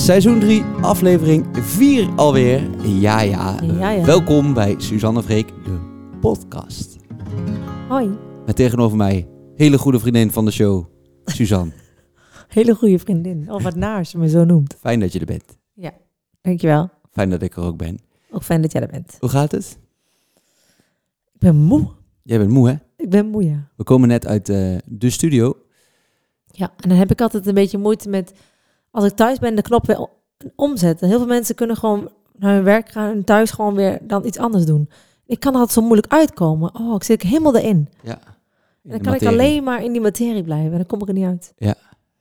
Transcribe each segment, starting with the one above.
Seizoen 3, aflevering 4 alweer. Ja, ja. Ja, ja. Welkom bij Suzanne Freek, de podcast. Hoi. Met tegenover mij, hele goede vriendin van de show, Suzanne. Hele goede vriendin. Oh, wat naar als je me zo noemt. Fijn dat je er bent. Dankjewel. Fijn dat ik er ook ben. Ook fijn dat jij er bent. Hoe gaat het? Ik ben moe. Jij bent moe, hè? Ik ben moe, ja. We komen net uit eh, de studio. Ja, en dan heb ik altijd een beetje moeite met... Als ik thuis ben, de knop weer omzetten. Heel veel mensen kunnen gewoon naar hun werk gaan... en thuis gewoon weer dan iets anders doen. Ik kan er altijd zo moeilijk uitkomen. Oh, ik zit helemaal erin. Ja. En dan kan ik alleen maar in die materie blijven. En dan kom ik er niet uit.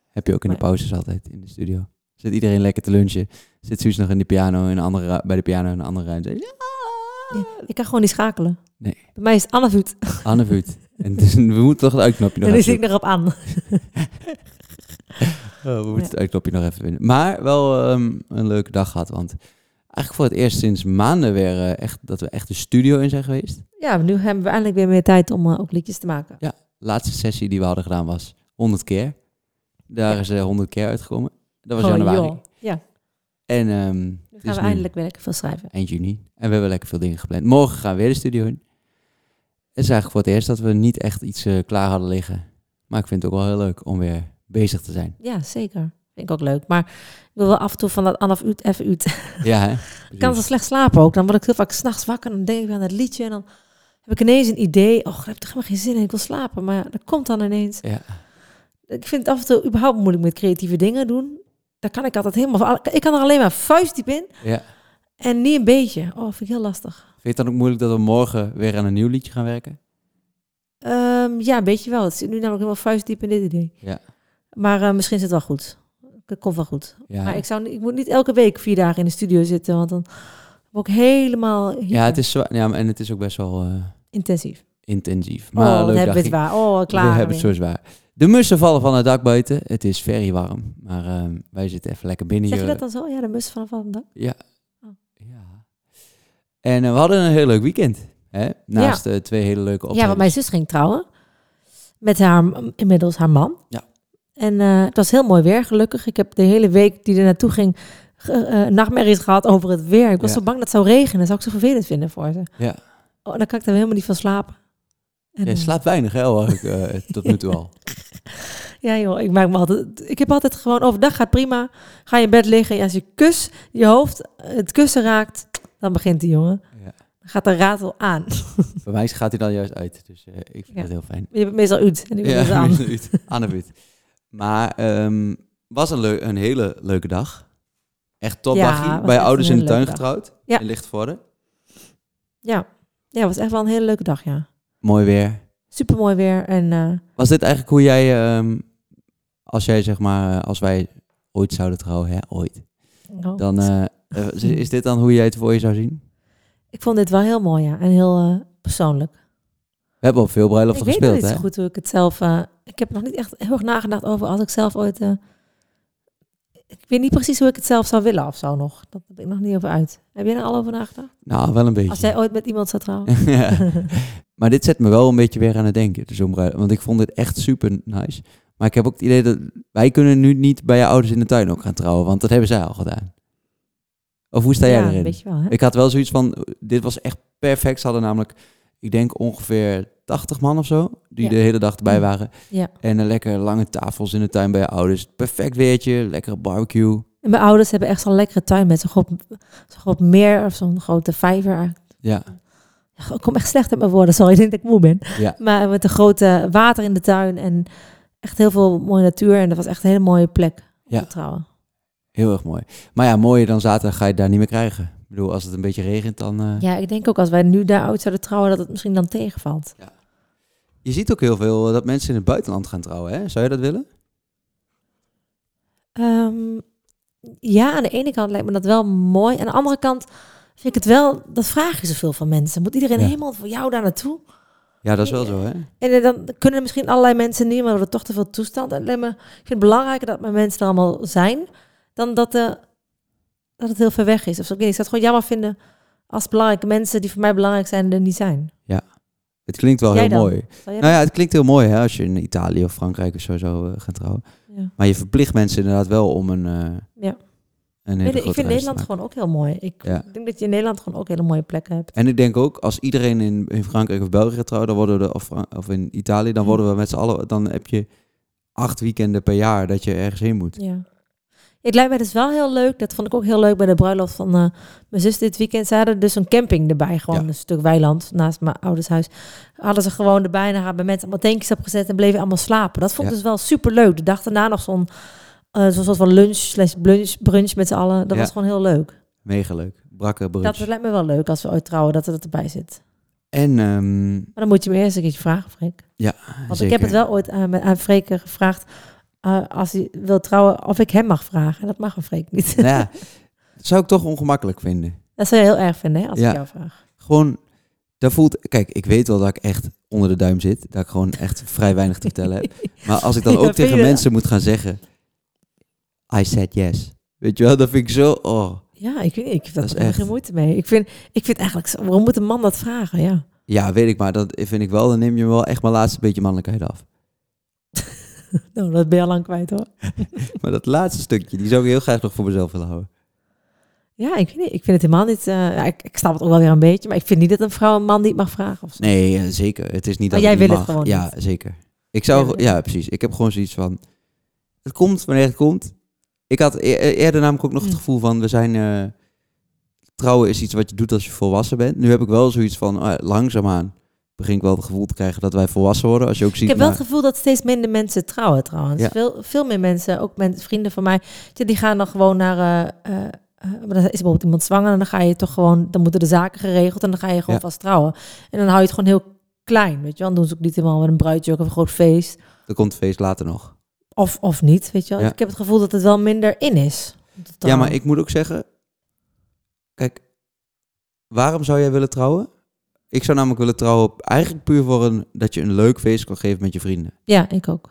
Heb je ook in de pauzes altijd in de studio. Zit iedereen lekker te lunchen. Zit Suus nog in de piano, in een andere, bij de piano in een andere ruimte. Ja. Ja, ik kan gewoon niet schakelen. Nee. Bij mij is het Anne Voet. Anne Vuut. En dus, we moeten toch het uitknopje nog En dan zit ik erop aan. Oh, we moeten het uitknopje nog even vinden. Maar wel ehm, een leuke dag gehad. Want eigenlijk voor het eerst sinds maanden weer eh, echt dat we echt de studio in zijn geweest. Ja, nu hebben we eindelijk weer meer tijd om eh, ook liedjes te maken. De laatste sessie die we hadden gedaan was 100 keer. Daar Ja. is eh 100 keer uitgekomen. Dat was januari. joh. Ja, En ehm, nu gaan we eindelijk weer lekker veel schrijven. eind juni. En we hebben lekker veel dingen gepland. Morgen gaan we weer de studio in. Het is eigenlijk voor het eerst dat we niet echt iets eh, klaar hadden liggen. Maar ik vind het ook wel heel leuk om weer bezig te zijn. Ja, zeker. Vind ik ook leuk. Maar ik wil wel af en toe van dat Anaf uit even uit. Ja, hè? Ik kan zo slecht slapen ook. Dan word ik heel vaak s'nachts wakker en dan denk ik aan het liedje. En dan heb ik ineens een idee. Oh, ik heb toch helemaal geen zin in. Ik wil slapen. Maar ja, dat komt dan ineens. Ja. Ik vind het af en toe überhaupt moeilijk met creatieve dingen doen. Daar kan ik altijd helemaal... Ik kan er alleen maar vuistdiep in. ja. En niet een beetje. Oh, vind ik heel lastig. Vind je het dan ook moeilijk dat we morgen weer aan een nieuw liedje gaan werken? Ehm, ja, een beetje wel. Het zit nu namelijk helemaal vuistdiep in dit idee. Ja. Maar eh, misschien zit het wel goed. Het komt wel goed. Ja, Maar ik, zou, niet- ik moet niet elke week vier dagen in de studio zitten, want dan word ik helemaal ja het is. Ja, en het is ook best wel eh, intensief. intensief. Oh, Maar leuk hebben we het waar. Oh, We klaar. hebben het zo zwaar. De mussen vallen van het dak buiten. Het is very warm. Maar ehm, wij zitten even lekker binnen Zeg je hier. dat dan zo? Ja, de mus van van dak. Ja. Oh. ja. En eh, we hadden een heel leuk weekend. Hè? Naast eh, twee hele leuke optredens. Ja, want mijn zus ging trouwen. Met haar, inmiddels haar man. Ja. En eh, het was heel mooi weer, gelukkig. Ik heb de hele week die er naartoe ging, eh, nachtmerries gehad over het weer. Ik was Ja. zo bang dat het zou regenen. Dat zou ik zo vervelend vinden voor ze. Ja. Oh, dan kan ik er helemaal niet van slapen. En, Je eh, slaapt weinig, hè, ik, tot nu toe al. Ja joh, ik maak me altijd... Ik heb altijd gewoon overdag gaat prima. Ga je in bed liggen en als je kus je hoofd het kussen raakt, dan begint die jongen. Ja. Dan gaat de ratel aan. Bij mij gaat hij dan juist uit. Dus ik vind Ja. het heel fijn. Je bent meestal uit en nu Ja, het aan. aan de buurt. Maar ehm was een, een hele leuke dag. Echt top Ja, dagje. was Bij echt ouders in de tuin dag. getrouwd. Ja. In Lichtenvoorde. Ja. ja, het was echt wel een hele leuke dag, ja. Mooi weer. Super mooi weer en eh, Was dit eigenlijk hoe jij, ehm, als jij zeg maar, eh, als wij ooit zouden trouwen, hè, ooit. oh, Dan eh, is- dit dan hoe jij het voor je zou zien? ik vond dit wel heel mooi, ja. En heel persoonlijk. We hebben op veel Ik bruiloften weet nog gespeeld, niet hè? zo goed hoe ik het zelf... ik heb nog niet echt heel erg nagedacht over als ik zelf ooit... eh, ik weet niet precies hoe ik het zelf zou willen of zo nog. Dat heb ik nog niet over uit. Heb jij er al over nagedacht? Nou, wel een beetje. Als jij ooit met iemand zou trouwen? Ja. Maar dit zet me wel een beetje weer aan het denken. Dus. Want ik vond dit echt super nice. Maar ik heb ook het idee dat wij kunnen nu niet bij je ouders in de tuin ook gaan trouwen. Want dat hebben zij al gedaan. Of hoe sta jij ja, erin? wel, hè? Ik had wel zoiets van, dit was echt perfect. Ze hadden namelijk, ik denk ongeveer 80 man of zo, die Ja. de hele dag erbij waren. Ja. En een lekker lange tafels in de tuin bij je ouders. Perfect weertje, lekkere barbecue. En mijn ouders hebben echt zo'n lekkere tuin met zo'n groot, zo'n groot meer of zo'n grote vijver. Ja, Ja, Ik kom echt slecht uit mijn woorden, sorry, ik denk dat ik moe ben. ja. Maar met een grote water in de tuin en echt heel veel mooie natuur. En dat was echt een hele mooie plek om Ja. te trouwen. Heel erg mooi. Maar ja, mooier dan zaterdag ga je het daar niet meer krijgen. Ik bedoel, als het een beetje regent, dan... eh, Ja, ik denk ook als wij nu daar oud zouden trouwen, dat het misschien dan tegenvalt. Je ziet ook heel veel eh, dat mensen in het buitenland gaan trouwen, hè? Zou je dat willen? Ehm, ja, aan de ene kant lijkt me dat wel mooi. Aan de andere kant vind ik het wel, dat vragen zoveel van mensen. Moet iedereen Ja. helemaal voor jou daar naartoe? Ja, dat is wel zo, hè? En eh, dan kunnen misschien allerlei mensen niet, maar we hebben toch te veel toestand. En ik vind het belangrijker dat mijn mensen er allemaal zijn, dan dat, eh, dat het heel ver weg is. Of zo. Ik weet ik zou het gewoon jammer vinden als belangrijke mensen die voor mij belangrijk zijn, er niet zijn. Het klinkt wel Jij heel dan? mooi. Nou ja, het klinkt heel mooi hè, als je in Italië of Frankrijk of zo zou eh, gaan trouwen. Ja. Maar je verplicht mensen inderdaad wel om een, eh, Ja. een hele je, ik vind Nederland gewoon ook heel mooi. Ik Ja. denk dat je in Nederland gewoon ook hele mooie plekken hebt. En ik denk ook, als iedereen in, in Frankrijk of België gaat trouwen, dan worden we, de- of, of in Italië, dan worden we met z'n allen, dan heb je acht weekenden per jaar dat je ergens heen moet. Ja. Het lijkt mij dus wel heel leuk. Dat vond ik ook heel leuk bij de bruiloft van eh, mijn zus dit weekend. Ze hadden dus een camping erbij. Gewoon Ja. een stuk weiland naast mijn ouders huis. Hadden ze gewoon erbij. En dan hebben mensen allemaal tankjes opgezet en bleven allemaal slapen. Dat vond ik Ja. dus wel super leuk. De dag daarna nog zo'n eh, zo'n soort van lunch slash brunch, brunch met z'n allen. Dat Ja. was gewoon heel leuk. Mega leuk. Brakke brunch. Dat lijkt me wel leuk als we ooit trouwen, dat er dat erbij zit. En ehm, Maar dan moet je me eerst een keertje vragen, Freek. ja, Want ik heb het wel ooit aan, aan Freek gevraagd. Eh, als hij wil trouwen, of ik hem mag vragen. En dat mag een Freek niet. Nou ja, dat zou ik toch ongemakkelijk vinden. Dat zou je heel erg vinden, hè, als Ja. ik jou vraag. Gewoon, dat voelt... Kijk, ik weet wel dat ik echt onder de duim zit. Dat ik gewoon echt vrij weinig te vertellen heb. Maar als ik dan ook tegen mensen moet gaan zeggen... I said yes. Weet je wel, dat vind ik zo... Oh. Ja, ik weet niet. Ik heb daar echt- geen moeite mee. Ik vind, ik vind eigenlijk, zo- waarom moet een man dat vragen? Ja. Ja, weet ik, maar dat vind ik wel... Dan neem je wel echt mijn laatste beetje mannelijkheid af. Nou, dat ben je al lang kwijt hoor. Maar dat laatste stukje, die zou ik heel graag nog voor mezelf willen houden. Ja, ik niet. Ik vind het helemaal niet. eh, ik, ik snap het ook wel weer een beetje, maar ik vind niet dat een vrouw een man niet mag vragen. Of zo. Nee, eh, zeker. Het is niet Maar dat jij wil het mag. gewoon Ja, zeker. Ik zou... het. Ja, precies. Ik heb gewoon zoiets van... Het komt wanneer het komt. Ik had e- e- eerder namelijk ook nog het Hm. gevoel van... We zijn... eh, trouwen is iets wat je doet als je volwassen bent. Nu heb ik wel zoiets van... ja, langzaamaan begin ik wel het gevoel te krijgen dat wij volwassen worden. Als je ook ziet... Ik heb wel het gevoel dat steeds minder mensen trouwen trouwens. Ja. Veel, veel meer mensen, ook met vrienden van mij, die gaan dan gewoon naar... eh, eh, eh, maar dan is bijvoorbeeld iemand zwanger en dan ga je toch gewoon... Dan moeten de zaken geregeld en dan ga je gewoon Ja. vast trouwen. En dan hou je het gewoon heel klein, weet je wel. Dan doen ze ook niet helemaal met een bruidje of een groot feest. Er komt het feest later nog. Of, of niet, weet je wel. Ja. Ik heb het gevoel dat het wel minder in is. Ja, maar ik moet ook zeggen... Kijk, waarom zou jij willen trouwen? Ik zou namelijk willen trouwen eigenlijk puur voor een, dat je een leuk feest kan geven met je vrienden. Ja, ik ook.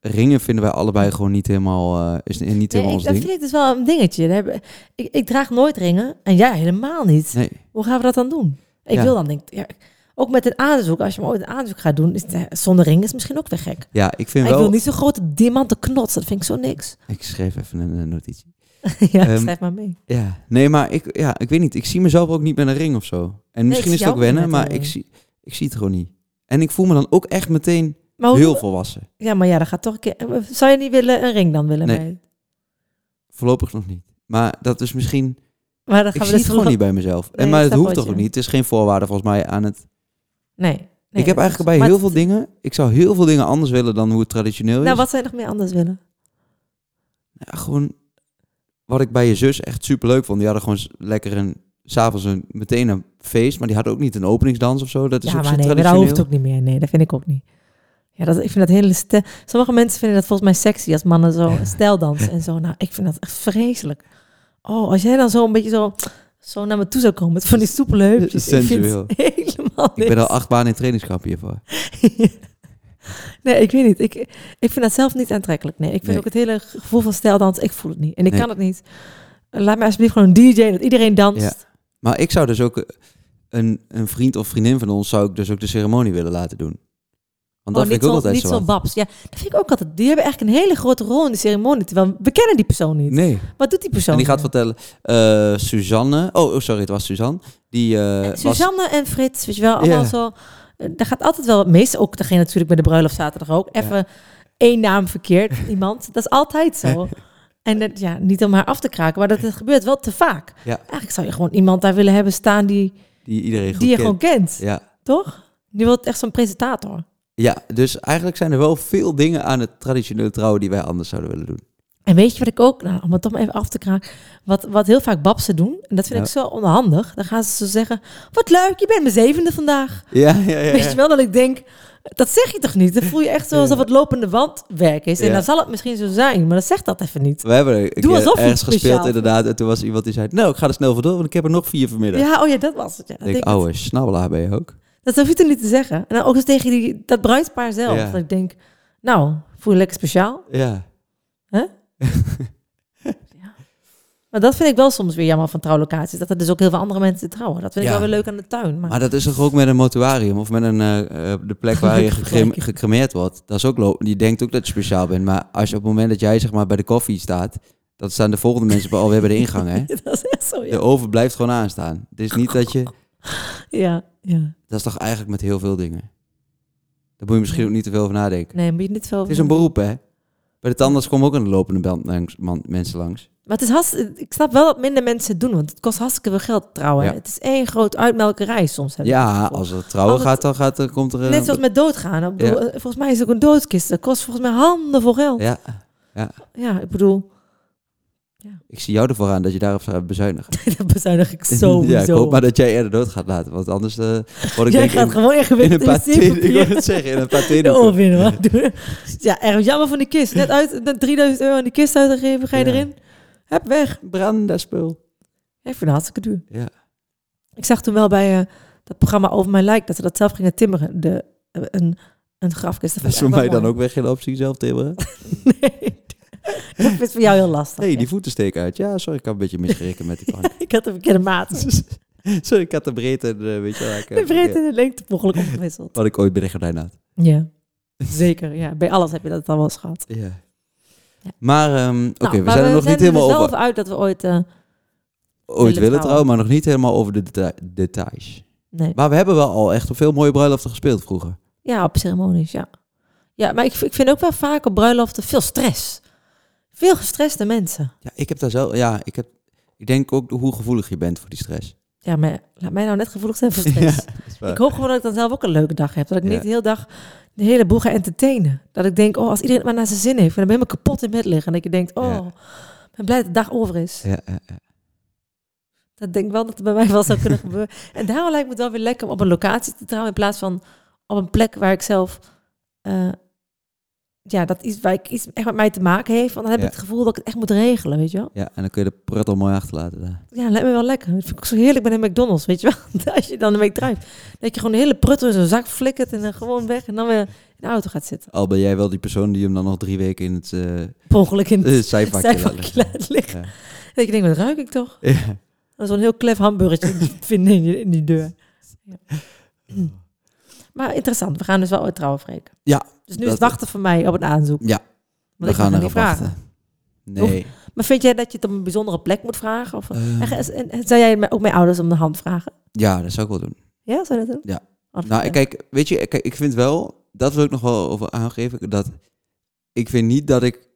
Ringen vinden wij allebei gewoon niet helemaal, eh, is niet Nee, helemaal ik, ons dat ding. vind ik dus wel een dingetje. Ik, ik draag nooit ringen en jij helemaal niet. Nee, Hoe gaan we dat dan doen? Ik Ja. wil dan denk ja, ook met een aanzoek, als je maar ooit een aanzoek gaat doen, is het, zonder ring is misschien ook weer gek. ja, ik vind Maar ik wel... wil niet zo'n grote diamanten knots, dat vind ik zo niks. Ik schreef even een, eh, notitie. ja, Ehm, schrijf maar mee. Ja, nee, maar ik, ja, ik weet niet. Ik zie mezelf ook niet met een ring of zo. En misschien ik is zie het ook wennen, maar ik zie, ik zie het gewoon niet. En ik voel me dan ook echt meteen hoe- heel volwassen. Ja, maar ja, dat gaat toch een keer. Zou je niet willen een ring dan willen? Nee. bij- Voorlopig nog niet. Maar dat is misschien... Maar dan Ik gaan zie we het dus gewoon niet bij mezelf. Nee, en, maar ik het hoeft toch ook niet. Het is geen voorwaarde volgens mij aan het... Nee. nee ik heb eigenlijk bij heel het- veel dingen... Ik zou heel veel dingen anders willen dan hoe het traditioneel is. Nou, wat zou je nog meer anders willen? Ja, gewoon wat ik bij je zus echt super leuk vond. Die hadden gewoon lekker een s'avonds een meteen een feest, maar die hadden ook niet een openingsdans of zo. Dat is ja, ook maar nee, maar dat hoeft ook niet meer. Nee, dat vind ik ook niet. Ja, dat, ik vind dat hele... Ste- Sommige mensen vinden dat volgens mij sexy als mannen zo stijl dansen en zo. Nou, ik vind dat echt vreselijk. Oh, als jij dan zo een beetje zo, zo naar me toe zou komen met van die soepele heupjes. Ik vind Sensueel. het helemaal Ik ben al acht maanden in trainingskamp hiervoor. Nee, ik weet niet. Ik, ik vind dat zelf niet aantrekkelijk. Nee, ik vind Nee. ook het hele gevoel van stijldans, ik voel het niet. En ik Nee. kan het niet. Laat mij alsjeblieft gewoon een DJ, dat iedereen danst. Ja. Maar ik zou dus ook eh, een, een vriend of vriendin van ons zou ik dus ook de ceremonie willen laten doen. Want dat oh, vind niet ik ook zo, altijd niet zo. zo wat. babs. Ja, dat vind ik ook altijd. Die hebben eigenlijk een hele grote rol in de ceremonie. Terwijl we kennen die persoon niet. Nee. Wat doet die persoon? En die gaat vertellen, eh, Suzanne, oh, oh, sorry, het was Suzanne. Die eh, Suzanne en Frits, weet je wel, allemaal zo. Eh, Daar gaat altijd wel mis. Ook degene natuurlijk bij de bruiloft zaterdag ook. Even één naam verkeerd, iemand. Dat is altijd zo. En dat, ja, niet om haar af te kraken, maar dat het gebeurt wel te vaak. Ja. Eigenlijk zou je gewoon iemand daar willen hebben staan die, die iedereen die je kent. gewoon kent. Ja. Toch? Die wil echt zo'n presentator. ja, dus eigenlijk zijn er wel veel dingen aan het traditioneel trouwen die wij anders zouden willen doen. En weet je wat ik ook, nou, om het toch maar even af te kraken, wat, wat heel vaak babsen doen, en dat vind Ja. ik zo onhandig, dan gaan ze zo zeggen, wat leuk, je bent mijn zevende vandaag. Ja, ja, ja. Weet je wel, dat ik denk, dat zeg je toch niet? Dan voel je echt zo alsof het lopende wandwerk is. En dan zal het misschien zo zijn, maar dat zegt dat even niet. We hebben een Doe alsof ergens gespeeld inderdaad. En toen was iemand die zei, nou, ik ga er snel voor door, want ik heb er nog vier vanmiddag. Ja, oh ja, dat was het. Ja. Dat, denk, ouwe, snabbelaar ben je ook. dat hoef je toch niet te zeggen. En dan ook eens tegen die, dat bruidspaar zelf. Dat ik denk, nou, voel je lekker speciaal. Ja. Maar dat vind ik wel soms weer jammer van trouwlocaties. Dat er dus ook heel veel andere mensen trouwen. Dat vind ik Ja. wel weer leuk aan de tuin. Maar, Maar dat is toch ook met een mortuarium of met een, eh, eh, de plek waar je gecremeerd wordt. Dat is ook lo- die denkt ook dat je speciaal bent. Maar als je op het moment dat jij zeg maar bij de koffie staat, Dat staan de volgende mensen alweer bij de ingang, hè? dat is echt zo, De ja. oven blijft gewoon aanstaan. Het is niet dat je... Ja, ja. Dat is toch eigenlijk met heel veel dingen. Daar moet je misschien Ja. ook niet te veel over nadenken. Nee, moet je niet veel... Het is een beroep, hè? Bij de tandarts komen ook een lopende band langs, man- mensen langs. Maar het is hast, ik snap wel dat minder mensen het doen, want het kost hartstikke veel geld trouwen. Ja. Het is één groot uitmelkerij soms. het Ja, als het trouwen Als het- gaat, dan gaat, er komt er... een- Net zoals met doodgaan. Bedoel, Ja. eh, Volgens mij is het ook een doodskist. Dat kost volgens mij handen vol geld. Ja, Ja, ik bedoel, ik zie jou ervoor aan dat je daarop zou bezuinigen. dat bezuinig ik zo. ja, ik hoop maar dat jij eerder dood gaat laten. Want anders eh word ik Jij denk gaat in, gewoon echt in een gewicht paté... Ik wil het zeggen, in een de in, hoor. Doe- Ja, erg jammer van die kist. Net uit, net 3000 euro aan die kist uitgegeven. Ga je Ja. erin? Heb weg. Brand dat spul. Ja, ik vind het hartstikke duur. Ja. Ik zag toen wel bij eh, dat programma Over Mijn Lijk dat ze dat zelf gingen timmeren. De, eh, een, een grafkist. Dat is voor mij dan ook weer geen optie zelf timmeren. Nee. dat is voor jou heel lastig. Hé, hey, die voeten steken uit. Ja, sorry, ik had een beetje misgerikken met die plank. Ik had een verkeerde maat. sorry, ik had de breedte, en, eh, weet je wel. ik, eh, De breedte en de lengte per ongeluk omgewisseld. Wat ik ooit de gordijn had. Ja, zeker. Ja, bij alles heb je dat al wel eens gehad. Ja. Ja. Maar, ehm, oké, Nou, we zijn er nog niet helemaal dus over, uit dat we ooit... eh, ooit willen trouwen. trouwen, maar nog niet helemaal over de deta- details. nee. Maar we hebben wel al echt op veel mooie bruiloften gespeeld vroeger. Ja, op ceremonies, ja. Ja, maar ik, ik vind ook wel vaak op bruiloften veel stress. Veel gestreste mensen. Ja, ik heb daar zelf, ja, ik heb, ik denk ook hoe gevoelig je bent voor die stress. Ja, maar laat mij nou net gevoelig zijn voor stress. Ja. Ik hoop gewoon dat ik dan zelf ook een leuke dag heb. Dat ik Ja. niet de hele dag de hele boel ga entertainen. Dat ik denk, oh, als iedereen maar naar zijn zin heeft. En dan ben ik helemaal kapot in bed liggen. En dat je denkt, oh, Ja. ben blij dat de dag over is. Ja, ja, ja. Dat denk ik wel dat het bij mij wel zou kunnen gebeuren. En daarom lijkt me het wel weer lekker om op een locatie te trouwen. In plaats van op een plek waar ik zelf... eh, ja, dat iets waar ik iets echt met mij te maken heeft. Want dan heb Ja. ik het gevoel dat ik het echt moet regelen, weet je wel. ja, en dan kun je de prut al mooi achterlaten daar. Ja, lijkt me wel lekker. Dat vind ik zo heerlijk bij de McDonald's, weet je wel. Als je dan een week drijft. Dat je gewoon de hele prut in zo'n zak flikkert en dan gewoon weg. En dan weer in de auto gaat zitten. Al ben jij wel die persoon die hem dan nog drie weken in het eh ongeluk in uh, het zijvakje laat zijvakje liggen. laat liggen. Ja. Dat je denkt, wat ruik ik toch? Ja. Dat is zo'n heel klef hamburgertje vinden in, je- in die deur. Ja. Maar interessant, we gaan dus wel ooit trouwen, Freek. Ja, Dus nu dat- is het wachten voor mij op een aanzoek. Ja, Want we ik gaan erop niet vragen. wachten. Nee. Maar vind jij dat je het op een bijzondere plek moet vragen? Of, Eh, en, en- zou jij ook mijn ouders om de hand vragen? ja, dat zou ik wel doen. Ja, zou je dat doen? Ja. Wat Nou, vind kijk, weet je, kijk, ik vind wel, dat wil ik nog wel over aangeven, dat ik vind niet dat ik,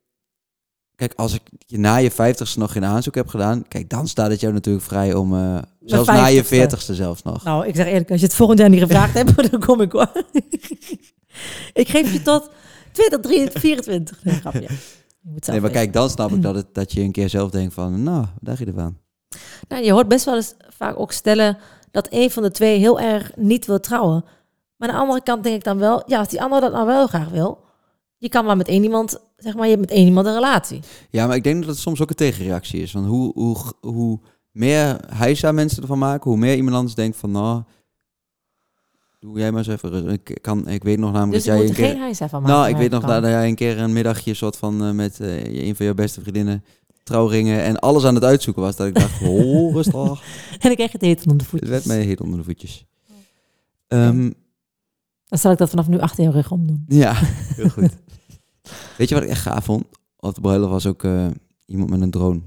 kijk, als ik je na je vijftigste nog geen aanzoek heb gedaan, kijk, dan staat het jou natuurlijk vrij om, eh, zelfs na je 50ste. veertigste zelfs nog. Nou, ik zeg eerlijk, als je het volgend jaar niet gevraagd hebt, dan kom ik hoor. Ik geef je tot 20, 23, 24. Nee, grapje. Nee, maar kijk, dan snap ik dat, het, dat je een keer zelf denkt van, nou, dacht je ervan? Nou, je hoort best wel eens vaak ook stellen dat een van de twee heel erg niet wil trouwen. Maar aan de andere kant denk ik dan wel, ja, als die andere dat nou wel graag wil, je kan maar met één iemand, zeg maar, je hebt met één iemand een relatie. Ja, maar ik denk dat het soms ook een tegenreactie is. Want hoe, hoe, hoe meer hijsa mensen ervan maken, hoe meer iemand anders denkt van, nou, doe jij maar eens even rustig. Ik, kan, ik weet nog namelijk Dus dat jij moet een keer... geen van maken. Nou, ik weet nog dat jij een keer een middagje soort van eh, met eh, een van jouw beste vriendinnen trouwringen en alles aan het uitzoeken was. Dat ik dacht, oh, rustig. En ik krijg het eten onder de Het voetjes. werd mij heet onder de voetjes. Ehm, Dan zal ik dat vanaf nu achter je rug om doen. ja, heel goed. weet je wat ik echt gaaf vond? Op de bruiloft was ook eh, iemand met een drone.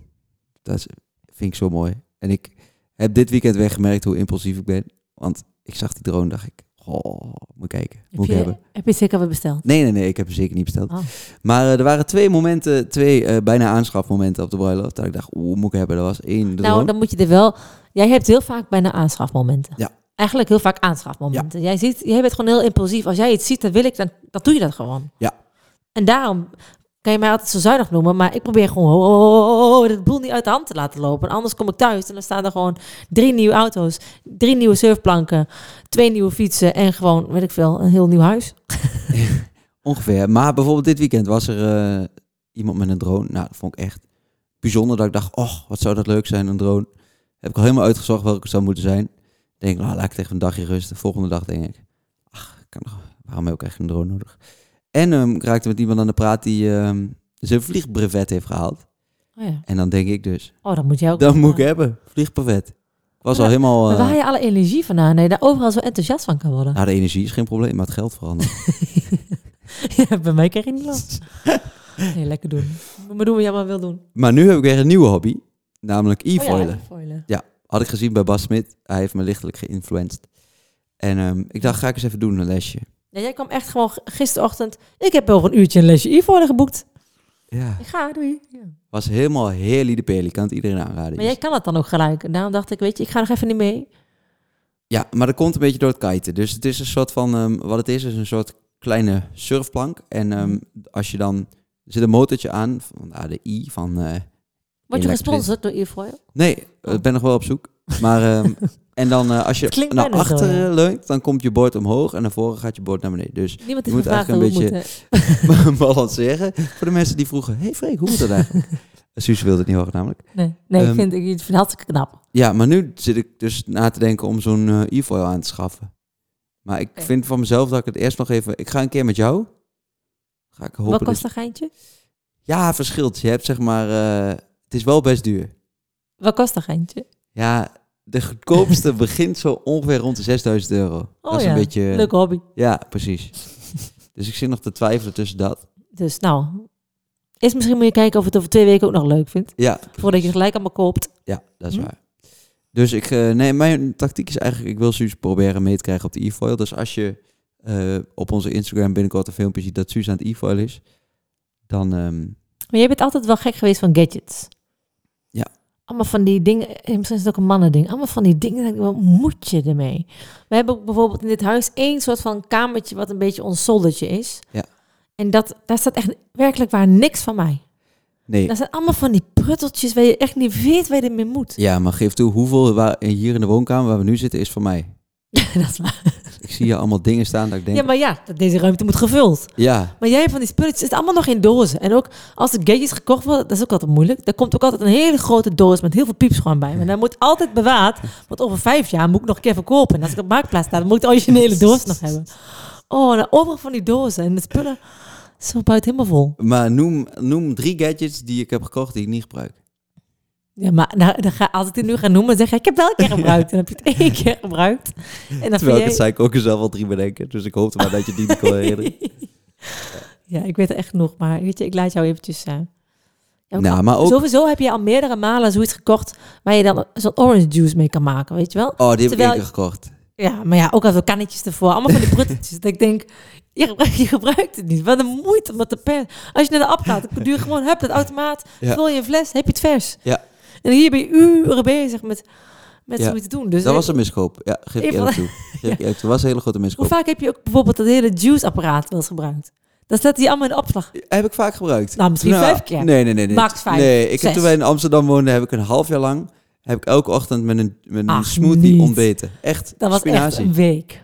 Dat vind ik zo mooi. En ik heb dit weekend weer gemerkt hoe impulsief ik ben. Want ik zag die drone, dacht ik, oh, moet kijken. Heb Moet ik je, hebben. heb je zeker weer besteld? Nee, nee, nee, ik heb hem zeker niet besteld. Oh. Maar eh, er waren twee momenten, twee eh, bijna aanschafmomenten op de bruiloft. Dat ik dacht, oeh, moet ik hebben. Dat was één drone. Nou, dan moet je er wel... Jij hebt heel vaak bijna aanschafmomenten. Ja. Eigenlijk heel vaak aanschafmomenten. Jij, ziet, jij bent gewoon heel impulsief. Als jij iets ziet, dan wil ik, dan, dan doe je dat gewoon. Ja. En daarom mij altijd zo zuinig noemen, maar ik probeer gewoon oh, oh, oh, oh, het boel niet uit de hand te laten lopen. En anders kom ik thuis en dan staan er gewoon drie nieuwe auto's, drie nieuwe surfplanken, twee nieuwe fietsen en gewoon, weet ik veel, een heel nieuw huis. Ongeveer. Maar bijvoorbeeld dit weekend was er eh, iemand met een drone. Nou, dat vond ik echt bijzonder. Dat ik dacht, oh, wat zou dat leuk zijn, een drone. Heb ik al helemaal uitgezocht welke het zou moeten zijn. Denk, nou, laat ik het even een dagje rusten. Volgende dag denk ik, ach, kan waarom heb ik echt een drone nodig? En ik raakte met iemand aan de praat die ehm, zijn vliegbrevet heeft gehaald. Oh, ja. En dan denk ik dus, oh dat moet jij ook. dat moet ik hebben, vliegbrevet. Ik was al helemaal... Maar eh, waar haal je alle energie vandaan? Nee, daar overal zo enthousiast van kan worden. nou, de energie is geen probleem, maar het geld vooral. niet. ja, bij mij krijg je niet los. Nee, lekker doen. Maar doen wat jij maar wil doen. Maar nu heb ik weer een nieuwe hobby. Namelijk e-foilen. Oh ja, e-foilen. Had ik gezien bij Bas Smit. Hij heeft me lichtelijk geïnfluenced. En ehm, ik dacht, ga ik eens even doen, een lesje. Ja, jij kwam echt gewoon gisterochtend. Ik heb over een uurtje een lesje e-foilen geboekt. Ja. Ik ga, doei. Ja. Was helemaal heel de peli. Kan het iedereen aanraden. Maar jij kan het dan ook gelijk. En daarom dacht ik, weet je, ik ga nog even niet mee. Ja, maar dat komt een beetje door het kiten. Dus het is een soort van, ehm, wat het is, is een soort kleine surfplank. En ehm, als je dan, er zit een motortje aan, van ah, de I van... eh, Word je gesponsord door e-foil? nee, Oh. ik ben nog wel op zoek. Maar, ehm, en dan eh, als je naar bijna zo, leunt, dan komt je bord omhoog en naar voren gaat je bord naar beneden. Dus Niemand Je moet eigenlijk moeten. balanceren. Voor de mensen die vroegen, hey Freek, hoe moet dat eigenlijk? Suus wilde het niet horen namelijk. Nee, nee ik, Ehm, vind, ik vind het hartstikke knap. Ja, maar nu zit ik dus na te denken om zo'n eh, e-foil aan te schaffen. Maar ik vind van mezelf dat ik het eerst nog even... Ik ga een keer met jou. Ga ik hopen Wat dat kost een geintje? Ja, verschilt. Je hebt zeg maar... eh, het is wel best duur. Wat kost een geintje? Ja, de goedkoopste begint zo ongeveer rond de 6000 euro. Oh dat is ja, een beetje... Leuke hobby. Ja, precies. dus ik zit nog te twijfelen tussen dat. Dus nou, eerst misschien moet je kijken of het over twee weken ook nog leuk vindt. Ja, Voordat je het gelijk allemaal koopt. ja dat is Hm? waar. Dus ik... eh, nee, mijn tactiek is eigenlijk... Ik wil Suus proberen mee te krijgen op de e-foil. Dus als je eh, op onze Instagram binnenkort een filmpje ziet dat Suus aan het e-foil is... Dan... ehm, Maar jij bent altijd wel gek geweest van gadgets. Allemaal van die dingen, eh, misschien is het ook een mannending. Allemaal van die dingen, denk ik, wat moet je ermee? We hebben ook bijvoorbeeld in dit huis één soort van kamertje wat een beetje ons zoldertje is. Ja. En dat, daar staat echt werkelijk waar niks van mij. nee, Dat zijn allemaal van die prutteltjes waar je echt niet weet waar je ermee moet. Ja, maar geef toe, hoeveel waar, hier in de woonkamer waar we nu zitten is voor mij. dat is waar. Ik zie hier allemaal dingen staan dat ik denk, Ja, ja, maar ja, deze ruimte moet gevuld. Maar jij hebt van die spulletjes, het is allemaal nog in dozen. En ook als de gadgets gekocht worden, dat is ook altijd moeilijk. Er komt ook altijd een hele grote doos met heel veel pieps gewoon bij. Maar dat moet altijd bewaard. Want over vijf jaar moet ik nog een keer verkopen. En als ik op marktplaats sta, dan moet ik de originele doos nog hebben. Oh, en overal van die dozen en de spullen. Zo buiten helemaal vol. maar noem, noem drie gadgets die ik heb gekocht die ik niet gebruik. Ja, maar nou, dan ga, als ik dit nu ga noemen, zeg je, ik heb het wel een keer gebruikt. En dan heb je het één keer gebruikt. En dan Terwijl ik het zei, ik ook zelf al drie bedenken. Dus ik hoopte maar dat je die niet kon herinneren. Ja, ik weet er echt genoeg. Maar weet je, ik laat jou eventjes... ja, ook Nou, maar ook- Sowieso heb je al meerdere malen zoiets gekocht... waar je dan zo'n orange juice mee kan maken, weet je wel? Oh, die heb Terwijl- ik één keer gekocht. Ja, maar ja, ook al zo kannetjes ervoor. Allemaal van die prutteltjes. dat ik denk, je gebruikt, je gebruikt het niet. Wat een moeite om dat te persen. Als je naar de app gaat, dan duur je gewoon, heb dat automaat. Ja. Vul je een fles, heb je het vers. Ja. En hier ben je uren bezig met, met Ja. zoiets te doen. Dus Dat was een miskoop. Ja, geef ik eerlijk toe. Geef toe. Dat was een hele grote hoe miskoop. vaak heb je ook bijvoorbeeld dat hele juice-apparaat wel eens gebruikt? Dan staat die allemaal in de opslag. Heb ik vaak gebruikt. Nou, misschien vijf keer. Nee, nee, nee. nee. Max vijf, Nee, ik heb toen wij in Amsterdam woonden, heb ik een half jaar lang... heb ik elke ochtend met een, met een Ach, smoothie niet. ontbeten. Echt, Dat was spinazie. echt een week.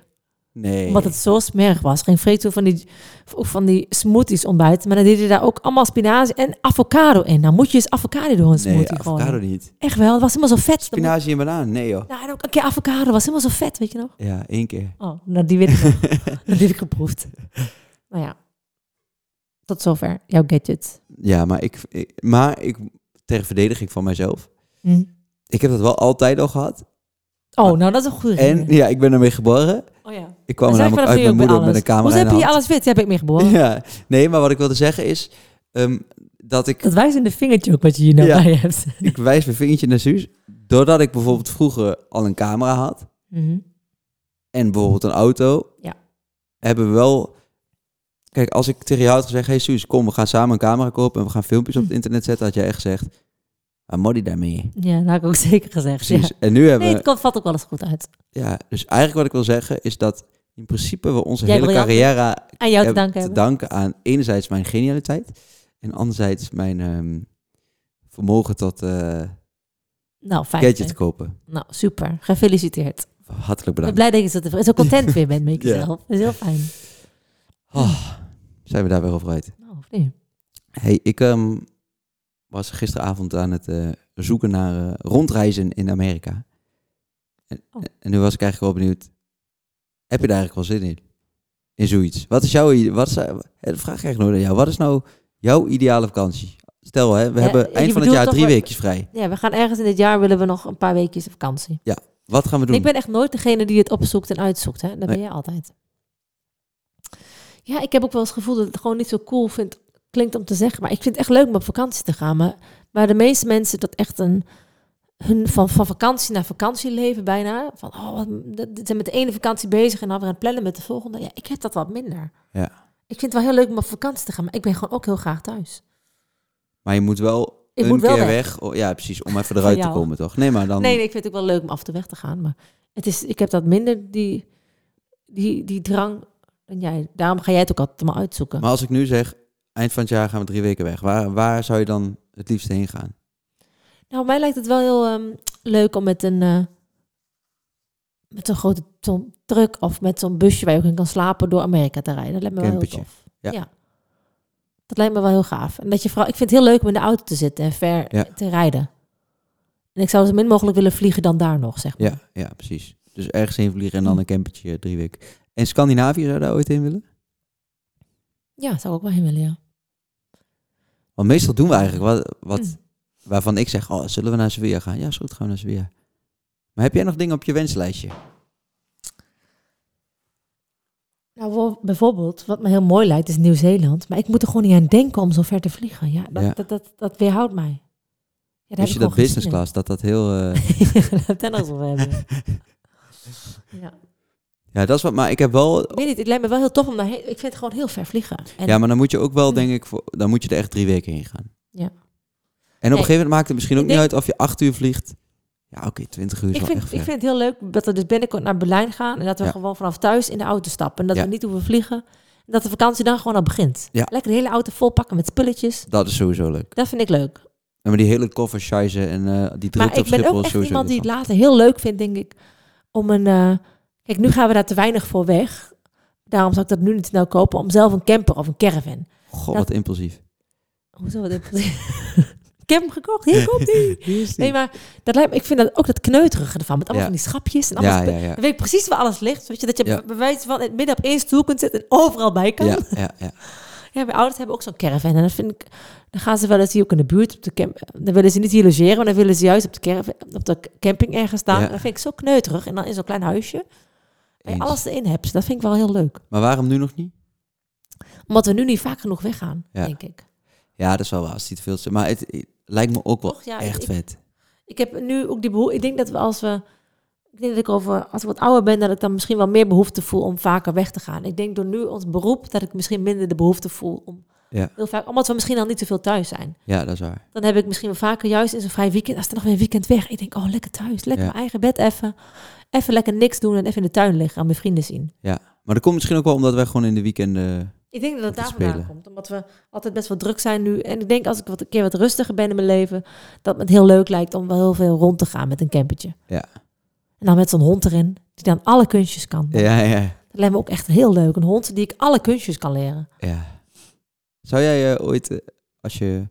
Nee. Omdat het zo smerig was. Ging Freek toen van die, van die smoothies ontbijten. Maar dan deed je daar ook allemaal spinazie en avocado in. Dan moet je eens avocado door een smoothie Nee, avocado niet. Echt wel, het was helemaal zo vet. Spinazie en banaan, nee joh. Nou, en ook een keer avocado was helemaal zo vet, weet je nog? Ja, één keer. Oh, nou die weet ik nog. Dat heb ik geproefd. Nou ja, tot zover jouw gadget. Ja, maar ik, ik- maar ik, ter verdediging van mijzelf, Hm. ik heb dat wel altijd al gehad. Oh, nou dat is een goede En ja, ik ben ermee geboren. Oh ja. Ik kwam namelijk uit mijn moeder met een camera Hoe heb je alles wit? Heb ik mee geboren. Ja, nee, maar wat ik wilde zeggen is ehm, dat ik, Dat wijst in de vingertje ook wat je hier nou Ja. bij hebt. ik wijs mijn vingertje naar Suus, doordat ik bijvoorbeeld vroeger al een camera had Mhm. en bijvoorbeeld een auto, Ja. hebben we wel... Kijk, als ik tegen jou had gezegd, hey Suus, kom, we gaan samen een camera kopen en we gaan filmpjes op het internet zetten, had jij echt gezegd, wat moet die daarmee? Ja, dat heb ik ook zeker gezegd. Precies. Ja. En nu hebben Nee, het komt, valt ook wel eens goed uit. Ja, dus eigenlijk wat ik wil zeggen is dat in principe we onze Jij hele briljant carrière Aan jou te danken te danken aan enerzijds mijn genialiteit en anderzijds mijn ehm, vermogen tot eh Nou, fijn. gadgets kopen. Nou, super. Gefeliciteerd. Hartelijk Ik ben bedankt. blij dat je zo, zo content weer bent met Ja. jezelf. Dat is heel fijn. Oh, zijn we daar weer over uit. Nou, of niet? Hey, ik ehm, was gisteravond aan het eh, zoeken naar eh, rondreizen in Amerika. En, Oh. en nu was ik eigenlijk wel benieuwd, heb je daar eigenlijk wel zin in? In zoiets. Wat is jouw, wat is, eh, dat vraag ik eigenlijk nooit aan jou. Wat is nou jouw ideale vakantie? Stel, hè, we Ja, hebben je eind van het jaar drie weekjes vrij. Ja, we gaan ergens in dit jaar willen we nog een paar weekjes vakantie. Wat gaan we doen? Ik ben echt nooit degene die het opzoekt en uitzoekt. Hè? Dat ben jij altijd. Ja, ik heb ook wel eens het gevoel dat ik het gewoon niet zo cool vind klinkt om te zeggen, maar ik vind het echt leuk om op vakantie te gaan. Maar waar de meeste mensen dat echt een hun van, van vakantie naar vakantie leven bijna. Van, oh, zijn met de ene vakantie bezig en dan weer aan het plannen met de volgende. Ja, ik heb dat wat minder. Ja. Ik vind het wel heel leuk om op vakantie te gaan, maar ik ben gewoon ook heel graag thuis. Maar je moet wel Ik een moet wel keer weg. weg. Oh, ja, precies. Om even eruit te komen, toch? Nee, maar dan... Nee, nee, ik vind het ook wel leuk om af en toe weg te gaan. Maar het is, ik heb dat minder, die, die, die drang. En jij, daarom ga jij het ook altijd maar uitzoeken. Maar als ik nu zeg, eind van het jaar gaan we drie weken weg. Waar, waar zou je dan het liefst heen gaan? Nou, mij lijkt het wel heel ehm, leuk om met een eh, met zo'n grote zo'n truck of met zo'n busje waar je ook in kan slapen door Amerika te rijden. Dat lijkt me wel heel tof. Ja. Dat lijkt me wel heel gaaf. En dat je vooral, ik vind het heel leuk om in de auto te zitten en ver Ja. te rijden. En ik zou zo min mogelijk willen vliegen dan daar nog, zeg maar. Ja, ja, precies. Dus ergens heen vliegen en dan een campertje eh, drie weken. En Scandinavië zou daar ooit heen willen? Ja, zou ik ook wel heen willen, ja. Want meestal doen we eigenlijk wat, wat Mm. Waarvan ik zeg, oh, zullen we naar Sevilla gaan? Ja, is goed, gaan we naar Sevilla. Maar heb jij nog dingen op je wenslijstje? Nou, bijvoorbeeld, wat me heel mooi lijkt, is Nieuw-Zeeland. Maar ik moet er gewoon niet aan denken om zo ver te vliegen. Ja, dat, Ja. Dat, dat, dat weerhoudt mij. Ja, je dat business class, dat dat heel... eh, in. Het nog over hebben. Ja. ja, dat is wat, maar ik heb wel... Ik weet niet, het lijkt me wel heel tof om daarheen... Ik vind het gewoon heel ver vliegen. En Ja, maar dan moet je ook wel, denk ik, voor, dan moet je er echt drie weken heen gaan. Ja. En op een gegeven moment maakt het misschien ook niet uit of je acht uur vliegt. Ja, oké, twintig uur is ik, wel vind, echt ik vind het heel leuk dat we dus binnenkort naar Berlijn gaan... en dat we Ja. gewoon vanaf thuis in de auto stappen. En dat we niet hoeven vliegen. En dat de vakantie dan gewoon al begint. Ja. Lekker de hele auto vol pakken met spulletjes. Dat is sowieso leuk. Dat vind ik leuk. En maar die hele koffer en eh, die drukte Maar op ik ben Schiphol ook echt iemand die het later heel leuk vindt, denk ik, om een... eh, Kijk, nu gaan we daar te weinig voor weg. Daarom zou ik dat nu niet snel kopen, om zelf een camper of een caravan. Goh, dat- wat impulsief. Hoezo wat dit? ik heb hem gekocht, hier komt hij. Nee, maar dat lijkt me, ik vind dat ook dat kneuterige ervan, met allemaal Ja. van die schapjes en alles. Ja, ja. Dan weet ik precies waar alles ligt. Weet je, dat je bij wijze van in het midden op één stoel kunt zitten en overal bij kan. Ja, Ja. ja, ja. mijn ouders hebben ook zo'n caravan. En dat vind ik, dan gaan ze wel eens hier ook in de buurt op de camp. Dan willen ze niet hier logeren, maar dan willen ze juist op de, caravan, op de camping ergens staan. Dat vind ik zo kneuterig. En dan in zo'n klein huisje. Waar je alles erin hebt. Dat vind ik wel heel leuk. Maar waarom nu nog niet? Omdat we nu niet vaak genoeg weggaan, Ja. denk ik. Ja, dat is wel waar. Als het veel. Maar het lijkt me ook wel Toch? Ja, echt ik- vet. Ik heb nu ook die behoefte. Ik denk dat we als we. Ik denk dat ik over. Als ik wat ouder ben, dat ik dan misschien wel meer behoefte voel om vaker weg te gaan. Ik denk door nu ons beroep dat ik misschien minder de behoefte voel om. Ja. Heel vaak, omdat we misschien al niet zoveel thuis zijn. Ja, dat is waar. Dan heb ik misschien wel vaker juist in zo'n vrij weekend. Als er nog weer een weekend weg. Ik denk, oh, lekker thuis. Lekker Ja. mijn eigen bed even. Even lekker niks doen en even in de tuin liggen. Aan mijn vrienden zien. Maar dat komt misschien ook wel omdat wij gewoon in de weekenden... Ik denk dat het daar vandaan spelen. komt. Omdat we altijd best wel druk zijn nu. En ik denk als ik wat een keer wat rustiger ben in mijn leven. Dat het heel leuk lijkt om wel heel veel rond te gaan met een campertje. Ja. En dan met zo'n hond erin. Die dan alle kunstjes kan. Ja, ja, Dat lijkt me ook echt heel leuk. Een hond die ik alle kunstjes kan leren. ja. Zou jij eh, ooit, eh, als je,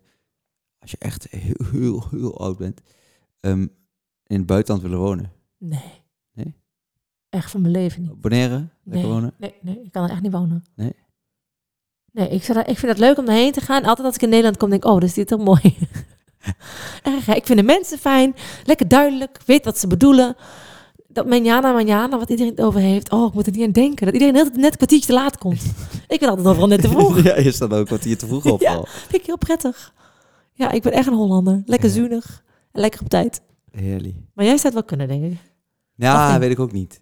als je echt heel, heel, heel oud bent, ehm, in het buitenland willen wonen? Nee. Nee? Echt van mijn leven niet. Bonaire? Nee, wonen? nee, nee, ik kan er echt niet wonen. Nee? Nee, ik, zou daar, ik vind het leuk om daarheen te gaan. Altijd als ik in Nederland kom, denk ik, oh, dat is dit toch mooi. Erg, ik vind de mensen fijn. Lekker duidelijk. Weet wat ze bedoelen. Dat manjana, manjana, wat iedereen het over heeft. Oh, ik moet er niet aan denken. Dat iedereen altijd net een kwartiertje te laat komt. ik ben altijd overal net te vroeg. ja, je staat ook wat hier te vroeg op. Ja. al. Vind ik heel prettig. Ja, ik ben echt een Hollander. Lekker Ja. zuinig. En lekker op tijd. Heerlijk. Maar jij zou het wel kunnen, denk ik. Ja, Of weet ik ook niet.